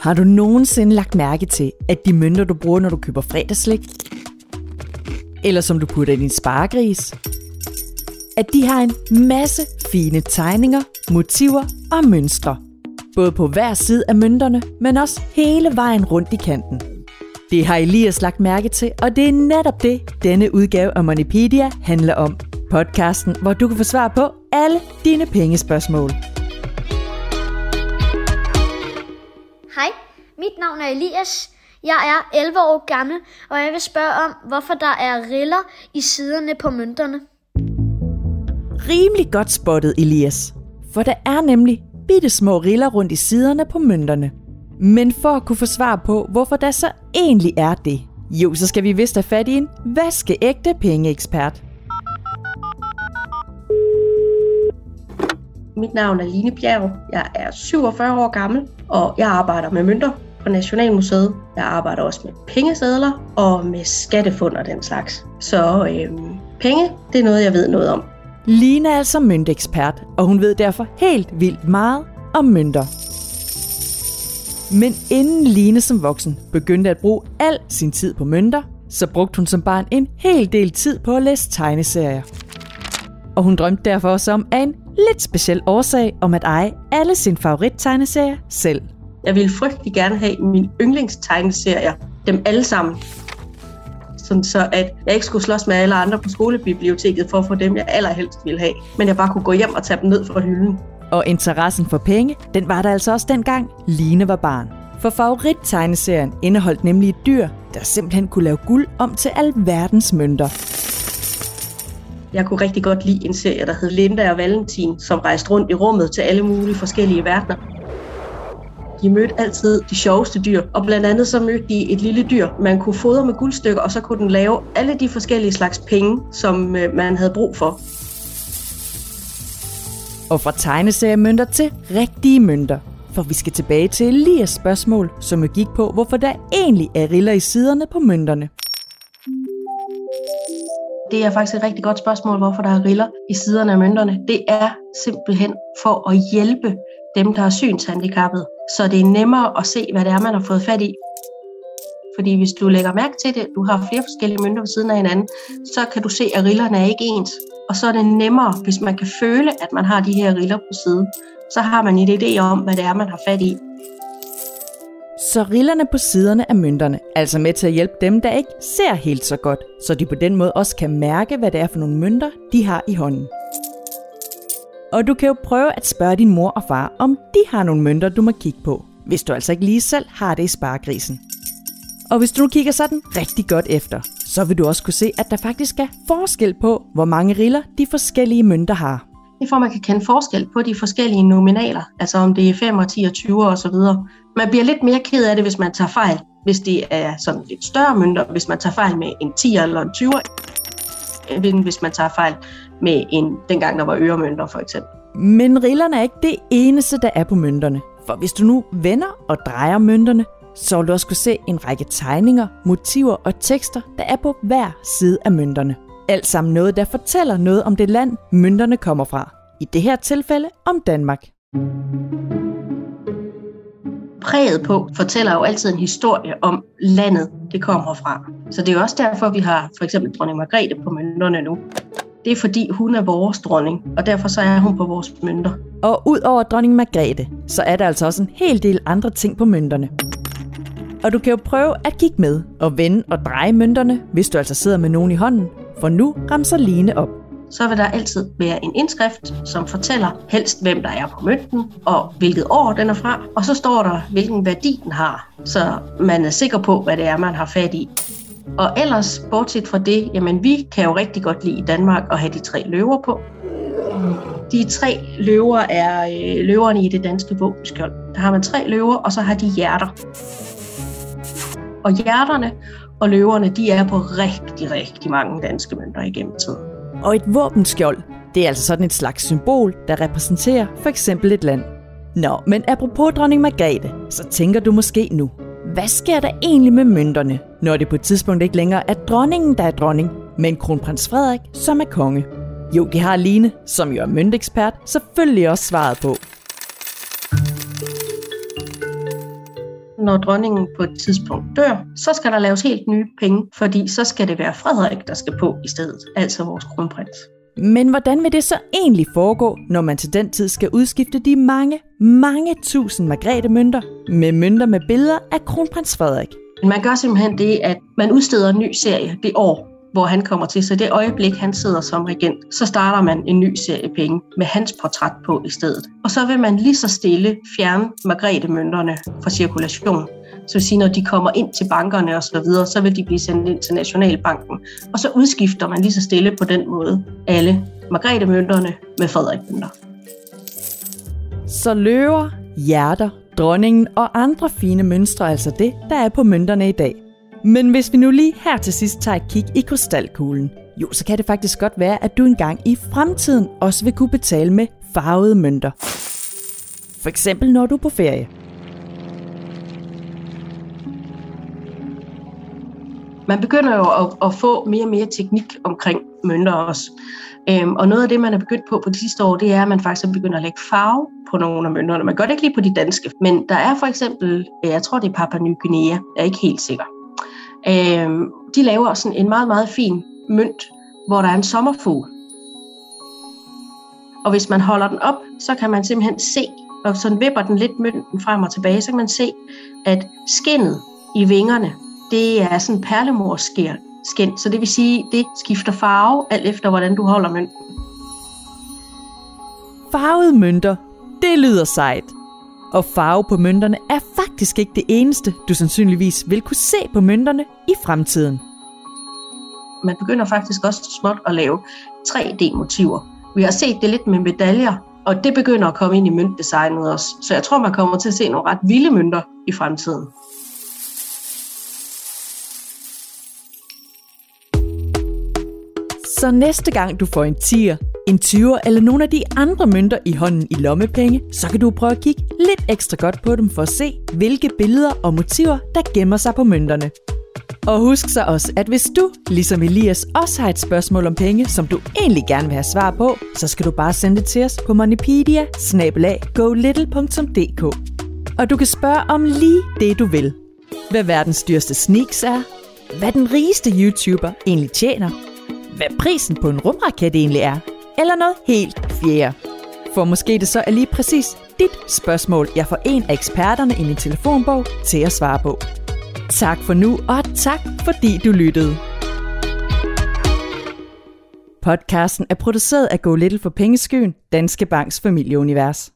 Har du nogensinde lagt mærke til, at de mønter, du bruger, når du køber fredagslik, eller som du putter i din sparegris, at de har en masse fine tegninger, motiver og mønstre. Både på hver side af mønterne, men også hele vejen rundt i kanten. Det har Elias lagt mærke til, og det er netop det, denne udgave af Moneypedia handler om. Podcasten, hvor du kan få svar på alle dine pengespørgsmål. Hej, mit navn er Elias. Jeg er 11 år gammel, og jeg vil spørge om, hvorfor der er riller i siderne på mønterne. Rimelig godt spottet, Elias. For der er nemlig bitte små riller rundt i siderne på mønterne. Men for at kunne få svar på, hvorfor der så egentlig er det, jo, så skal vi vist have fat i en vaskeægte pengeekspert. Mit navn er Line Bjerg. Jeg er 47 år gammel, og jeg arbejder med mønter på Nationalmuseet. Jeg arbejder også med pengesedler og med skattefund og den slags. Så øhm, penge, det er noget, jeg ved noget om. Line er altså møntekspert, og hun ved derfor helt vildt meget om mønter. Men inden Line som voksen begyndte at bruge al sin tid på mønter, så brugte hun som barn en hel del tid på at læse tegneserier. Og hun drømte derfor også om at en lidt speciel årsag om at eje alle sine favorittegneserier selv. Jeg ville frygtelig gerne have mine yndlingstegneserier, dem alle sammen. Sådan så at jeg ikke skulle slås med alle andre på skolebiblioteket for at få dem, jeg allerhelst ville have. Men jeg bare kunne gå hjem og tage dem ned fra hylden. Og interessen for penge, den var der altså også dengang Line var barn. For favorittegneserien indeholdt nemlig et dyr, der simpelthen kunne lave guld om til alverdens mønter. Jeg kunne rigtig godt lide en serie, der hed Linda og Valentin, som rejste rundt i rummet til alle mulige forskellige verdener. De mødte altid de sjoveste dyr, og blandt andet så mødte de et lille dyr, man kunne fodre med guldstykker, og så kunne den lave alle de forskellige slags penge, som øh, man havde brug for. Og fra tegneseriemønter til rigtige mønter. For vi skal tilbage til Elias spørgsmål, som jo gik på, hvorfor der egentlig er riller i siderne på mønterne. Det er faktisk et rigtig godt spørgsmål, hvorfor der er riller i siderne af mønterne. Det er simpelthen for at hjælpe dem, der er synshandicappede, så det er nemmere at se, hvad det er, man har fået fat i. Fordi hvis du lægger mærke til det, du har flere forskellige mønter ved siden af hinanden, så kan du se, at rillerne er ikke ens. Og så er det nemmere, hvis man kan føle, at man har de her riller på siden. Så har man en idé om, hvad det er, man har fat i. Så rillerne på siderne af mønterne altså med til at hjælpe dem, der ikke ser helt så godt, så de på den måde også kan mærke, hvad det er for nogle mønter, de har i hånden. Og du kan jo prøve at spørge din mor og far, om de har nogle mønter, du må kigge på, hvis du altså ikke lige selv har det i sparegrisen. Og hvis du nu kigger sådan rigtig godt efter, så vil du også kunne se, at der faktisk er forskel på, hvor mange riller de forskellige mønter har. Det er for, at man kan kende forskel på de forskellige nominaler, altså om det er 5 og 10 og 20 og så videre. Man bliver lidt mere ked af det, hvis man tager fejl, hvis det er sådan lidt større mønter, hvis man tager fejl med en 10 eller en 20 end hvis man tager fejl med en, dengang der var øremønter for eksempel. Men rillerne er ikke det eneste, der er på mønterne. For hvis du nu vender og drejer mønterne, så vil du også kunne se en række tegninger, motiver og tekster, der er på hver side af mønterne. Alt sammen noget, der fortæller noget om det land, mønterne kommer fra. I det her tilfælde om Danmark. Præget på fortæller jo altid en historie om landet, det kommer fra. Så det er også derfor, vi har for eksempel dronning Margrethe på mønterne nu. Det er fordi, hun er vores dronning, og derfor så er hun på vores mønter. Og ud over dronning Margrethe, så er der altså også en hel del andre ting på mønterne. Og du kan jo prøve at kigge med og vende og dreje mønterne, hvis du altså sidder med nogen i hånden, for nu ramser Line op. Så vil der altid være en indskrift, som fortæller helst, hvem der er på mønten, og hvilket år den er fra. Og så står der, hvilken værdi den har, så man er sikker på, hvad det er, man har fat i. Og ellers, bortset fra det, jamen vi kan jo rigtig godt lide i Danmark at have de tre løver på. De tre løver er øh, løverne i det danske våbenskjold. Der har man tre løver, og så har de hjerter. Og hjerterne og løverne, de er på rigtig, rigtig mange danske mønter igennem tiden. Og et våbenskjold, det er altså sådan et slags symbol, der repræsenterer for eksempel et land. Nå, men apropos dronning Margrethe, så tænker du måske nu, hvad sker der egentlig med mønterne, når det på et tidspunkt ikke længere er dronningen, der er dronning, men kronprins Frederik, som er konge? Jo, det har Line, som jo er møntekspert, selvfølgelig også svaret på. Når dronningen på et tidspunkt dør, så skal der laves helt nye penge, fordi så skal det være Frederik, der skal på i stedet, altså vores kronprins. Men hvordan vil det så egentlig foregå, når man til den tid skal udskifte de mange, mange tusind Margrethe-mønter med mønter med billeder af kronprins Frederik? Man gør simpelthen det, at man udsteder en ny serie det år, hvor han kommer til. Så det øjeblik, han sidder som regent, så starter man en ny serie penge med hans portræt på i stedet. Og så vil man lige så stille fjerne Margrethe-mønterne fra cirkulation. Så vil sige, når de kommer ind til bankerne og så videre, så vil de blive sendt ind til Nationalbanken. Og så udskifter man lige så stille på den måde alle Margrethe-mønterne med Frederik-mønter. Så løver, hjerter, dronningen og andre fine mønstre altså det, der er på mønterne i dag. Men hvis vi nu lige her til sidst tager et kig i krystalkuglen, jo, så kan det faktisk godt være, at du engang i fremtiden også vil kunne betale med farvede mønter. For eksempel når du er på ferie. Man begynder jo at, at få mere og mere teknik omkring mønter også. Øhm, og noget af det, man er begyndt på på de sidste år, det er, at man faktisk er begyndt at lægge farve på nogle af mønterne. Man gør det ikke lige på de danske, men der er for eksempel, jeg tror det er Papua Ny Guinea, jeg er ikke helt sikker. Øh, de laver sådan en meget, meget fin mønt, hvor der er en sommerfugl. Og hvis man holder den op, så kan man simpelthen se, og sådan vipper den lidt mønten frem og tilbage, så kan man se, at skinnet i vingerne, det er sådan perlemorskær skin. Så det vil sige, det skifter farve, alt efter hvordan du holder mønten. Farvede mønter, det lyder sejt. Og farve på mønterne er faktisk ikke det eneste, du sandsynligvis vil kunne se på mønterne i fremtiden. Man begynder faktisk også småt at lave 3D-motiver. Vi har set det lidt med medaljer, og det begynder at komme ind i møntdesignet også. Så jeg tror, man kommer til at se nogle ret vilde mønter i fremtiden. Så næste gang du får en 10'er, en 20'er eller nogle af de andre mønter i hånden i lommepenge, så kan du prøve at kigge lidt ekstra godt på dem for at se, hvilke billeder og motiver, der gemmer sig på mønterne. Og husk så også, at hvis du, ligesom Elias, også har et spørgsmål om penge, som du egentlig gerne vil have svar på, så skal du bare sende det til os på moneypedia Og du kan spørge om lige det, du vil. Hvad verdens dyreste sneaks er, hvad den rigeste YouTuber egentlig tjener, hvad prisen på en rumraket egentlig er, eller noget helt fjerde. For måske det så er lige præcis dit spørgsmål, jeg får en af eksperterne i min telefonbog til at svare på. Tak for nu, og tak fordi du lyttede. Podcasten er produceret af Go Little for Pengeskyen, Danske Banks familieunivers.